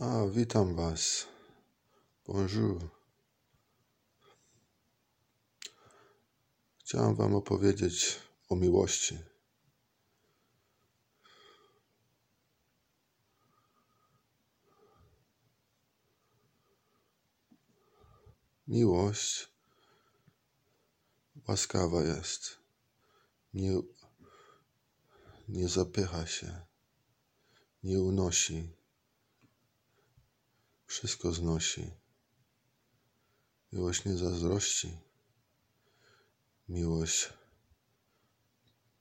A, witam Was. Bonjour. Chciałem Wam opowiedzieć o miłości. Miłość łaskawa jest. Nie, nie zapycha się, nie unosi, wszystko znosi. Miłość nie zazdrości. Miłość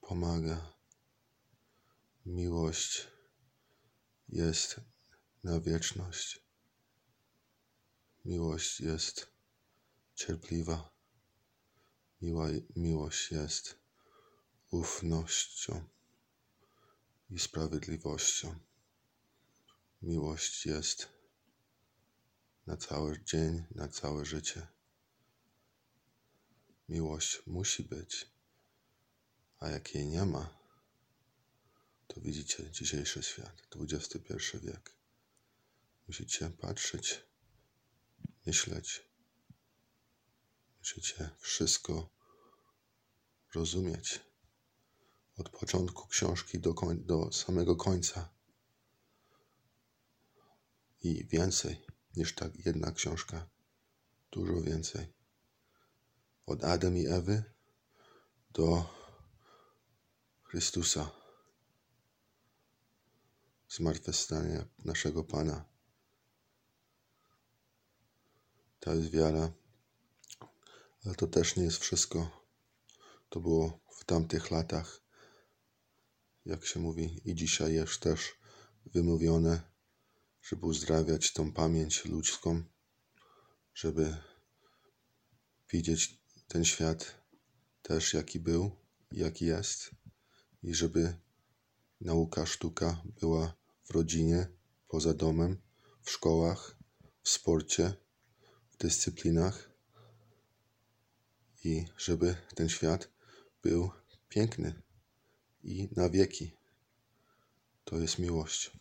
pomaga. Miłość jest na wieczność. Miłość jest cierpliwa. Miła, miłość jest ufnością i sprawiedliwością. Miłość jest na cały dzień, na całe życie. Miłość musi być, a jak jej nie ma, to widzicie dzisiejszy świat, XXI wiek. Musicie patrzeć, myśleć. Musicie wszystko rozumieć. Od początku książki do, do samego końca. I więcej niż tak jedna książka. Dużo więcej. Od Adam i Ewy do Chrystusa. Zmartwychwstania naszego Pana. To jest wiara. Ale to też nie jest wszystko. To było w tamtych latach, jak się mówi, i dzisiaj jest też wymówione, żeby uzdrawiać tą pamięć ludzką, żeby widzieć ten świat też jaki był, jaki jest i żeby nauka, sztuka była w rodzinie, poza domem, w szkołach, w sporcie, w dyscyplinach i żeby ten świat był piękny i na wieki. To jest miłość.